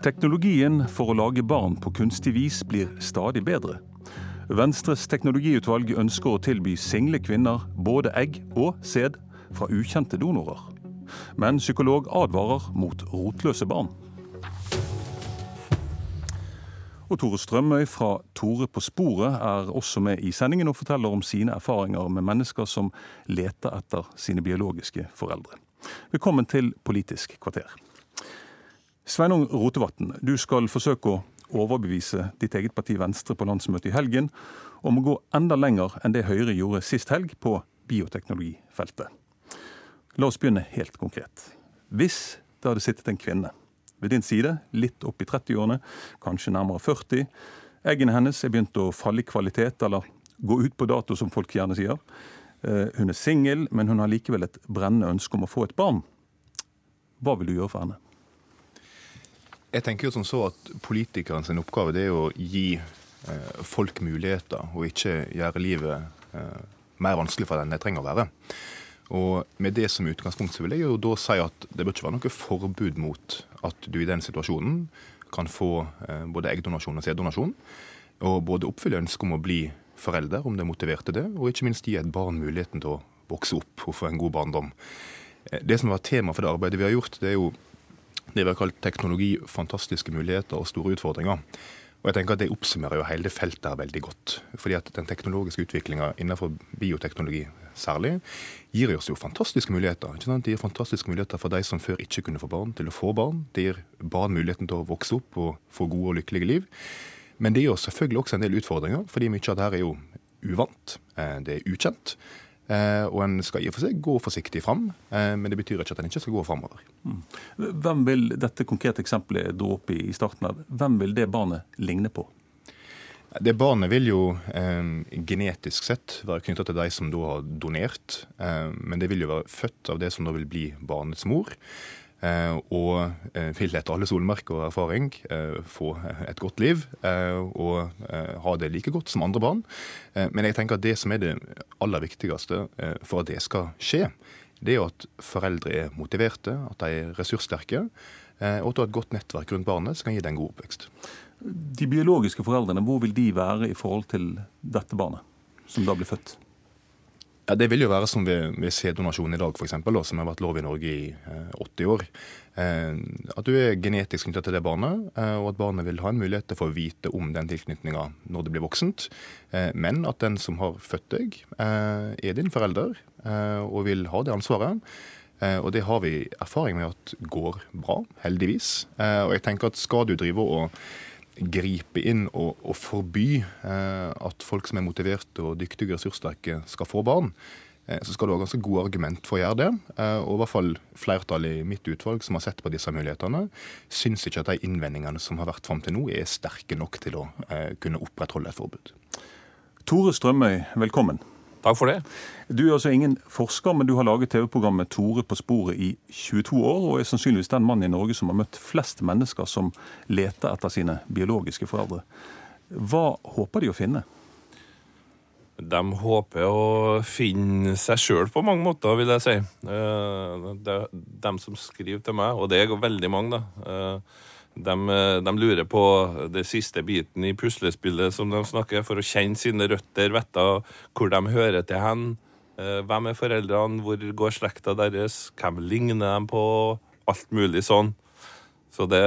Teknologien for å lage barn på kunstig vis blir stadig bedre. Venstres teknologiutvalg ønsker å tilby single kvinner både egg og sæd fra ukjente donorer. Men psykolog advarer mot rotløse barn. Og Tore Strømøy fra Tore på sporet er også med i sendingen og forteller om sine erfaringer med mennesker som leter etter sine biologiske foreldre. Velkommen til Politisk kvarter. Sveinung Rotevatn, du skal forsøke å overbevise ditt eget parti Venstre på landsmøtet i helgen om å gå enda lenger enn det Høyre gjorde sist helg på bioteknologifeltet. La oss begynne helt konkret. Hvis det hadde sittet en kvinne ved din side, litt opp i 30-årene, kanskje nærmere 40, eggene hennes er begynt å falle i kvalitet, eller gå ut på dato, som folk gjerne sier. Eh, hun er singel, men hun har likevel et brennende ønske om å få et barn. Hva vil du gjøre for henne? Jeg tenker jo som så at sin oppgave det er å gi eh, folk muligheter, og ikke gjøre livet eh, mer vanskelig for den det trenger å være. Og Med det som utgangspunkt så vil jeg jo da si at det bør ikke være noe forbud mot at du i den situasjonen kan få eh, både eggdonasjon og sæddonasjon. Og både oppfylle ønsket om å bli forelder, om det motiverte det, og ikke minst gi et barn muligheten til å vokse opp og få en god barndom. Eh, det som var tema for det arbeidet vi har gjort, det er jo det vi har kalt teknologi, fantastiske muligheter og store utfordringer. Og jeg tenker at Det oppsummerer jo hele det feltet her veldig godt. Fordi at Den teknologiske utviklinga innenfor bioteknologi særlig gir oss jo fantastiske muligheter. Ikke sant? Det gir fantastiske muligheter for de som før ikke kunne få barn, til å få barn. Det gir barn muligheten til å vokse opp og få gode og lykkelige liv. Men det gir oss selvfølgelig også en del utfordringer, fordi mye av dette er jo uvant. Eh, det er ukjent. Eh, og en skal i og for seg gå forsiktig fram, eh, men det betyr ikke at en ikke skal gå framover. Mm. Hvem vil dette konkrete eksempelet du opp i starten av, hvem vil det barnet ligne på? Det Barnet vil jo eh, genetisk sett være knytta til de som da har donert, eh, men det vil jo være født av det som da vil bli barnets mor. Eh, og fylle etter alle solmerker og erfaring eh, få et godt liv og ha det like godt som andre barn. Men jeg tenker at det som er det aller viktigste for at det skal skje, det er at foreldre er motiverte, at de er ressurssterke, og at du har et godt nettverk rundt barnet som kan gi deg en god oppvekst. De biologiske foreldrene, hvor vil de være i forhold til dette barnet, som da blir født? Ja, Det vil jo være som ved, ved sæddonasjon i dag, f.eks., som har vært lov i Norge i eh, 80 år. Eh, at du er genetisk knyttet til det barnet, eh, og at barnet vil ha en mulighet til å få vite om den tilknytninga når det blir voksent. Eh, men at den som har født deg, eh, er din forelder eh, og vil ha det ansvaret. Og det har vi erfaring med at går bra, heldigvis. Og jeg tenker at skal du drive og gripe inn og, og forby eh, at folk som er motiverte og dyktige og ressurssterke, skal få barn, eh, så skal du ha ganske gode argument for å gjøre det. Eh, og i hvert fall flertallet i mitt utvalg som har sett på disse mulighetene, syns ikke at de innvendingene som har vært fram til nå, er sterke nok til å eh, kunne opprettholde et forbud. Tore Strømøy, velkommen. Takk for det. Du er altså ingen forsker, men du har laget TV-programmet Tore på sporet i 22 år, og er sannsynligvis den mannen i Norge som har møtt flest mennesker som leter etter sine biologiske foreldre. Hva håper de å finne? De håper å finne seg sjøl på mange måter, vil jeg si. Eh, de som skriver til meg, og det er veldig mange, da eh, de, eh, de, lurer på det siste biten i puslespillet som de snakker, for å kjenne sine røtter, vite hvor de hører til hen. Eh, hvem er foreldrene, hvor går slekta deres, hvem ligner de på? Alt mulig sånn. Så det,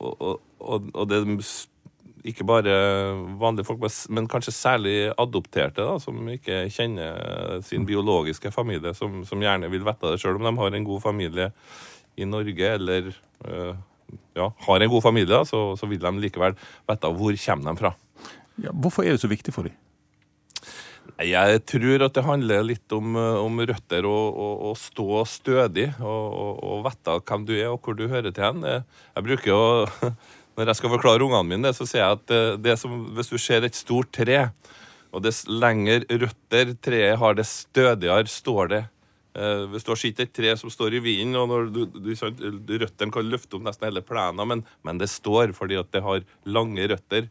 og, og, og det ikke bare vanlige folk, men kanskje særlig adopterte, da, som ikke kjenner sin biologiske familie, som, som gjerne vil vite det sjøl om de har en god familie i Norge eller øh, ja, har en god familie, så, så, vil de likevel vite hvor kommer de fra. Ja, hvorfor er det så viktig for dem? Jeg tror at det handler litt om, om røtter å stå stødig og, og, og, vite hvem du er og hvor du hører til hen. Jeg bruker jo, Når jeg skal forklare ungene mine, så sier jeg at det, det som, hvis du ser et stort tre, og dess lenger røtter treet har, dess stødigere står det Eh, hvis du har sett et tre som står i vinden, og når du, du, du, røttene kan løfte opp nesten hele plenen, men, men, det står fordi at det har lange røtter.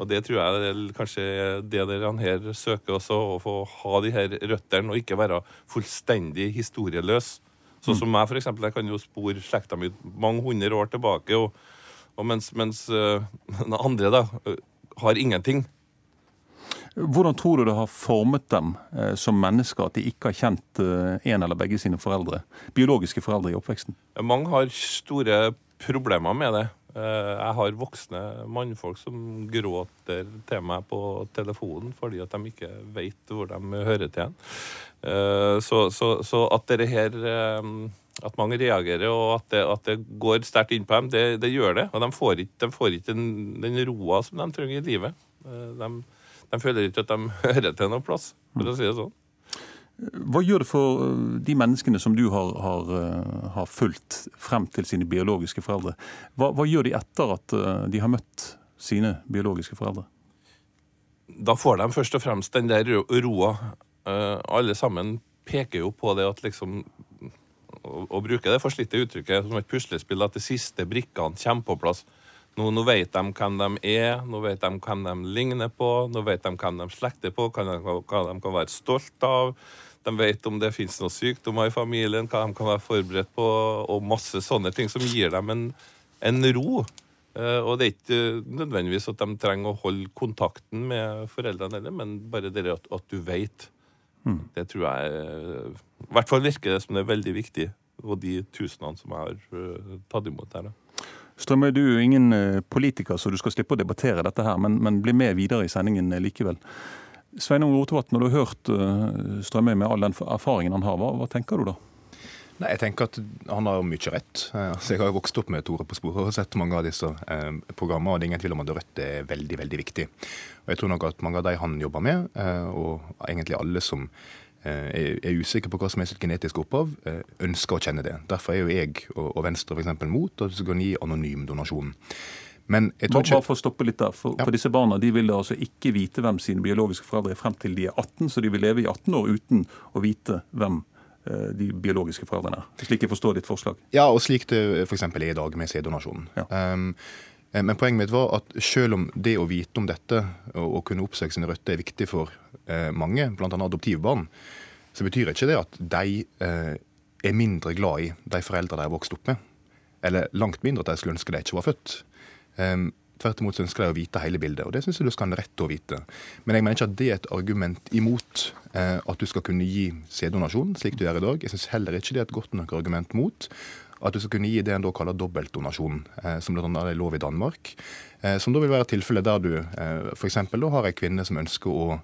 Og det tror jeg er kanskje det dere her søker også, å få ha de her røttene og ikke være fullstendig historieløs. Sånn som meg, eksempel. Jeg kan jo spore slekta mi mange hundre år tilbake. og Og mens, mens den andre da har ingenting. Hvordan tror du det har formet dem eh, som mennesker at de ikke har kjent eh, en eller begge sine foreldre, biologiske foreldre i oppveksten? Mange har store problemer med det. Eh, jeg har voksne mannfolk som gråter til meg på telefonen fordi at de ikke vet hvor de hører til. Så, så, så at det her at mange reagerer og at det, at det går sterkt inn på dem, det, det, gjør det. Og de får ikke, de får ikke den, den, roa som de trenger i livet. De, de føler ikke at de hører til noen plass, for å si det sånn. Hva gjør det for eh, de menneskene som du har, har, eh, har fulgt frem til sine biologiske foreldre? Hva, hva, gjør de etter at eh, de har møtt sine biologiske foreldre? Da får de først og fremst den der roa. Alle sammen peker jo på det at liksom Å bruke det forslitte uttrykket som et puslespill, at de siste brikkene kommer på plass. Nå, nå, vet de hvem de er, nå vet de hvem de ligner på, nå vet de hvem de slekter på, hva de, hva de kan være stolt av. De vet om det finnes noen sykdommer i familien, hva de kan være forberedt på, og masse sånne ting som gir dem en, en ro. Uh, og det er ikke nødvendigvis at de trenger å holde kontakten med foreldrene heller, men bare det at, at du vet. Mm. Det tror jeg I hvert fall virker det som det er veldig viktig, og de tusenene som jeg har tatt imot her. Da. Strømøy, du er jo ingen eh, politiker, så du skal slippe å debattere dette her, men, men bli med videre i sendingen eh, likevel. Sveinung Rotevatn, når du har hørt eh, Strømøy med all den erfaringen han har, hva, hva tenker du da? Nei, Jeg tenker at han har mye rett. Altså, jeg har jo vokst opp med Tore på sporet og sett mange av disse eh, programmene. og Det er ingen tvil om at Rødt er veldig veldig viktig. Og Jeg tror nok at mange av de han jobber med, eh, og egentlig alle som er usikker på hva som er sitt genetiske opphav, eh, ønsker å kjenne det. Derfor er jo jeg og Venstre f.eks. mot at vi skal gi anonym donasjon. Men jeg tror ikke... Bare for å stoppe litt der. For, ja. for disse barna de vil altså ikke vite hvem sine biologiske foreldre er frem til de er 18, så de vil leve i 18 år uten å vite hvem eh, de biologiske foreldrene er. Slik jeg forstår ditt forslag. Ja, og slik det f.eks. er i dag med sæddonasjonen. Ja. Um, men poenget mitt var at selv om det å vite om dette og å kunne oppsøke sine røtter er viktig for eh, mange, bl.a. adoptivbarn, så betyr ikke det at de eh, er mindre glad i de foreldre de har vokst opp med. Eller langt mindre at de skulle ønske de ikke var født. Um, Tvert imot så ønsker de å vite hele bildet, og det syns jeg du skal ha en rett til å vite. Men jeg mener ikke at det er et argument imot eh, at du skal kunne gi sæddonasjon, slik du gjør i dag. Jeg syns heller ikke det er et godt nok argument mot at du skal kunne gi det en da kaller dobbeltdonasjon, eh, som bl.a. er lov i Danmark. Eh, som da vil være tilfellet der du eh, f.eks. har ei kvinne som ønsker å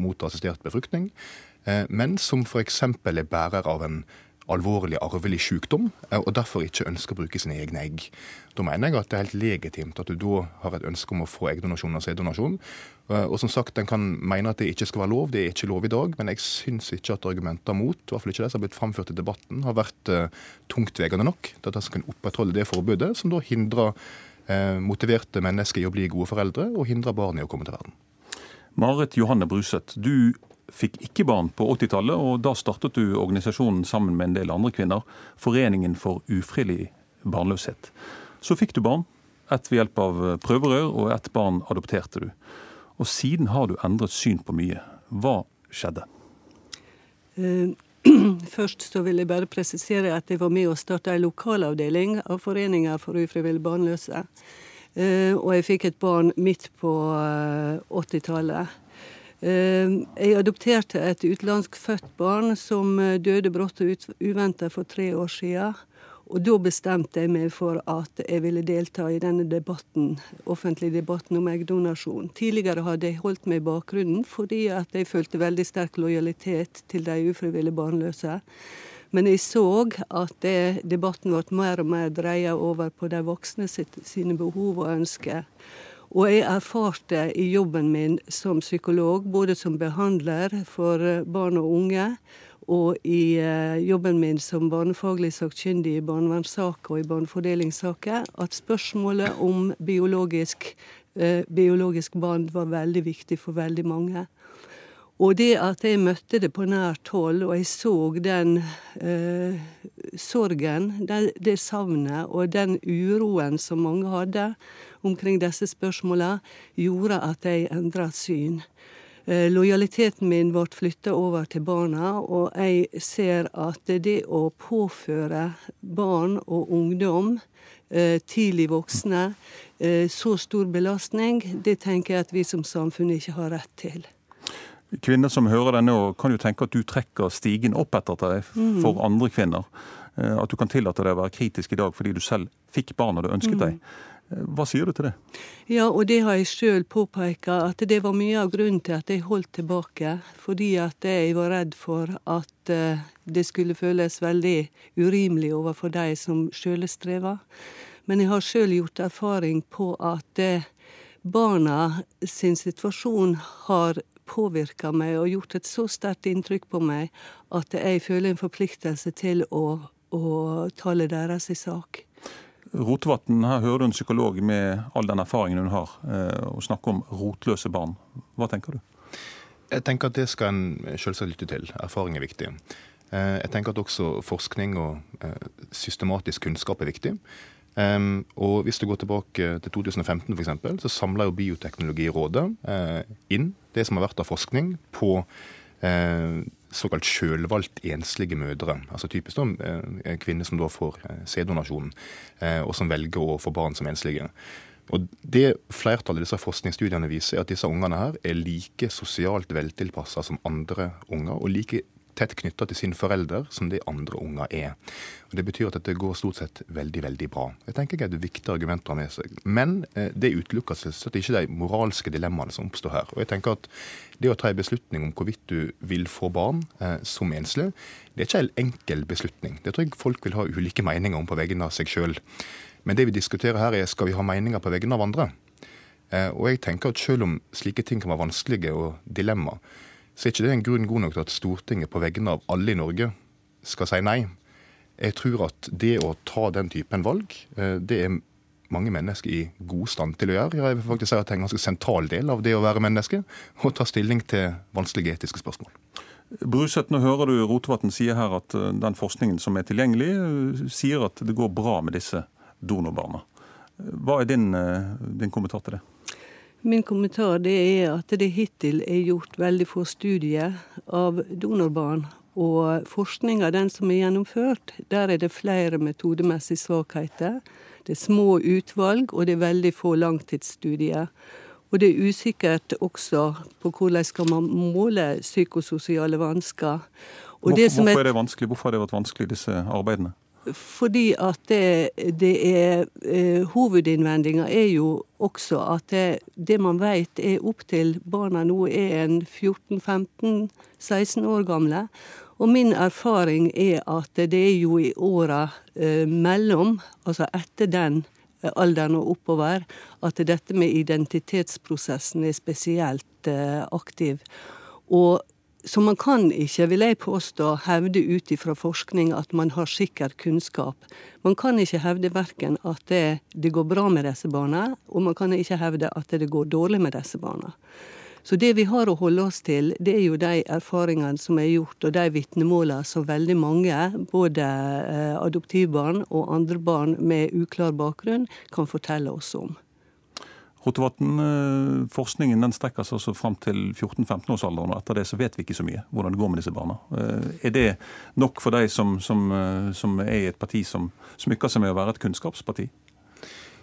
motta assistert befruktning, men som f.eks. er bærer av en alvorlig arvelig sykdom, og derfor ikke ønsker å bruke sine egne egg. Da mener jeg at det er helt legitimt at du da har et ønske om å få eggdonasjon og sæddonasjon. Og som sagt, En kan mene at det ikke skal være lov, det er ikke lov i dag, men jeg syns ikke at argumenter mot, i hvert fall ikke det som har blitt framført i debatten, har vært tungtveiende tungtvegende nok til at de kunne opprettholde det forbudet, som da hindrer motiverte mennesker i å bli gode foreldre, og hindrer barn i å komme til verden. Marit Johanne Bruseth, du fikk ikke barn på 80-tallet, og da startet du organisasjonen sammen med en del andre kvinner, Foreningen for ufrivillig barnløshet. Så fikk du barn, ett ved hjelp av prøverør, og ett barn adopterte du. Og siden har du endret syn på mye. Hva skjedde? Uh, først så vil jeg bare presisere at jeg var med å starte en lokalavdeling av Foreninga for ufrivillig barnløse. Uh, og jeg fikk et barn midt på uh, eh, 80-tallet. Jeg adopterte et utenlandskfødt barn som døde brått og uventa for tre år siden. Og da bestemte jeg meg for at jeg ville delta i denne debatten, offentlige debatten om eggdonasjon. Tidligere hadde jeg holdt meg i bakgrunnen fordi at jeg følte veldig sterk lojalitet til de ufrivillig barnløse. Men jeg så at det, debatten ble mer og mer dreia over på de voksne sitt, sine behov og ønsker. Og jeg erfarte i jobben min som psykolog, både som behandler for barn og unge, og i eh, jobben min som barnefaglig sakkyndig i barnevernssaker og i barnefordelingssaker, at spørsmålet om biologisk, eh, biologisk band var veldig viktig for veldig mange. Og det at jeg møtte det på nært hold, og jeg så den eh, sorgen, det, det savnet og den uroen som mange hadde omkring disse spørsmålene, gjorde at jeg endra syn. Eh, lojaliteten min ble flytta over til barna, og jeg ser at det å påføre barn og ungdom, eh, tidlig voksne, eh, så stor belastning, det tenker jeg at vi som samfunn ikke har rett til. Kvinner som hører deg nå, kan jo tenke at du trekker stigen opp etter deg for mm. andre kvinner. At du kan tillate deg å være kritisk i dag fordi du selv fikk barna du ønsket deg. Mm. Hva sier du til det? Ja, og det har jeg sjøl påpeka, at det var mye av grunnen til at jeg holdt tilbake. Fordi at jeg var redd for at eh, det skulle føles veldig urimelig overfor de som sjøl strever. Men jeg har sjøl gjort erfaring på at eh, barna sin situasjon har påvirka meg og gjort et så sterkt inntrykk på meg at jeg føler en forpliktelse til å, å tale deres sak. Rotevatn, her hører du en psykolog med all den erfaringen hun har, eh, og snakke om rotløse barn. Hva tenker du? Jeg tenker at det skal en selvsagt lytte til. Erfaring er viktig. Eh, jeg tenker at også forskning og eh, systematisk kunnskap er viktig. Og Hvis du går tilbake til 2015 f.eks., så samla jo Bioteknologirådet inn det som har vært av forskning på såkalt sjølvalgt enslige mødre. Altså typisk da, uh, kvinner som da får eh, sæddonasjon, eh, og som velger å få barn som enslige. Og Det flertallet disse forskningsstudiene viser, er at disse ungene her er like sosialt veltilpassa som andre unger, og like tett knytta til sine foreldre som de andre unger er. Og Det betyr at dette går stort sett veldig veldig bra. Jeg tenker det er et viktig argument å ha med seg. Men eh, det utelukker selvsagt ikke de moralske dilemmaene som oppstår her. Og jeg tenker at Det å ta en beslutning om hvorvidt du vil få barn eh, som enslig, det er ikke en enkel beslutning. Det tror jeg folk vil ha ulike meninger om på vegne av seg sjøl. Men det vi diskuterer her er skal vi ha meninger på vegne av andre. Eh, og jeg tenker at Selv om slike ting kan være vanskelige og dilemma, så er ikke det en grunn god nok til at Stortinget på vegne av alle i Norge skal si nei. Jeg tror at det å ta den typen valg, eh, det er mange mennesker i god stand til å gjøre. Jeg vil faktisk si at det er en ganske sentral del av det å være menneske, å ta stilling til vanskelige etiske spørsmål. Bruseth, nå hører du Rotevatn sier her at eh, den forskningen som er tilgjengelig, eh, sier at det går bra med disse donorbarna. Hva er din, din kommentar til det? Min kommentar det er at det hittil er gjort veldig få studier av donorbarn. Og forskninga, den som er gjennomført, der er det flere metodemessige svakheter. Det er små utvalg, og det er veldig få langtidsstudier. Og det er usikkert også på hvordan skal man måle psykososiale vansker. Hvorfor, hvorfor, er det vanskelig? Hvorfor har det vært vanskelig, disse arbeidene? Fordi at det, det er eh, Hovedinnvendinga er jo også at det, det man vet er opp til barna nå er en 14-15-16 år gamle. Og min erfaring er at det er jo i åra eh, mellom, altså etter den eh, alderen og oppover, at dette med identitetsprosessen er spesielt eh, aktiv. Og så man kan ikke, vil jeg påstå, hevde ut ifra forskning at man har sikker kunnskap. Man kan ikke hevde verken at det, det, går bra med disse barna, og man kan ikke hevde at det går dårlig med disse barna. Så det vi har å holde oss til, det er jo de erfaringene som er gjort, og de vitnemålene som veldig mange, både eh, adoptivbarn og andre barn med uklar bakgrunn, kan fortelle oss om. Rotevatn, eh, forskningen den strekker seg altså fram til 14-15-årsalderen. og Etter det så vet vi ikke så mye hvordan det går med disse barna. Eh, er det nok for deg som, som, eh, som er i et parti som smykker seg med å være et kunnskapsparti?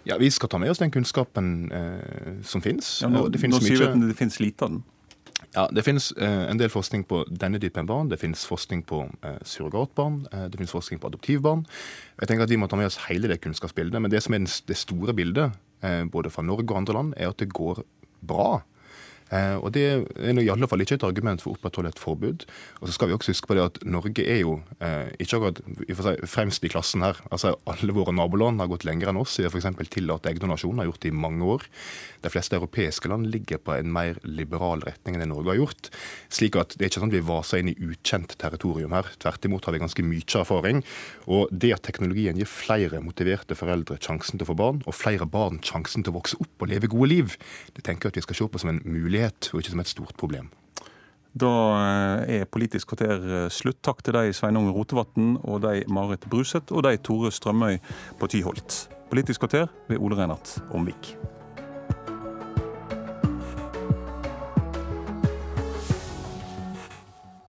Ja, Vi skal ta med oss den kunnskapen eh, som finnes. Ja, nå, nå sier du at det finnes lite av den. Ja, Det finnes eh, en del forskning på denne typen barn. Det finnes forskning på eh, surrogatbarn. Eh, det finnes forskning på adoptivbarn. Jeg tenker at Vi må ta med oss hele det kunnskapsbildet. Men det som er det store bildet, Eh, både fra Norge og andre land, er at det går bra. Eh, og Det er i alle fall ikke et argument for å opprettholde et forbud. Og så skal vi også huske på det at Norge er jo eh, ikke akkurat si, fremst i klassen her. Altså Alle våre naboland har gått lenger enn oss i f.eks. tillate eggdonasjon, har gjort det i mange år. De fleste europeiske land ligger på en mer liberal retning enn det Norge har gjort. Slik at det er ikke sånn at vi vaser inn i ukjent territorium her. Tvert imot har vi ganske mye erfaring. Og det at teknologien gir flere motiverte foreldre sjansen til å få barn, og flere barn sjansen til å vokse opp og leve gode liv, det tenker jeg at vi skal se på som en mulighet mulighet, og ikke som et stort problem. Da eh, er Politisk kvarter eh, slutt. Takk til deg, Sveinung Rotevatn, og deg, Marit Bruseth, og deg, Tore Strømøy på Tyholt. Politisk kvarter ved Ole Reinert Omvik.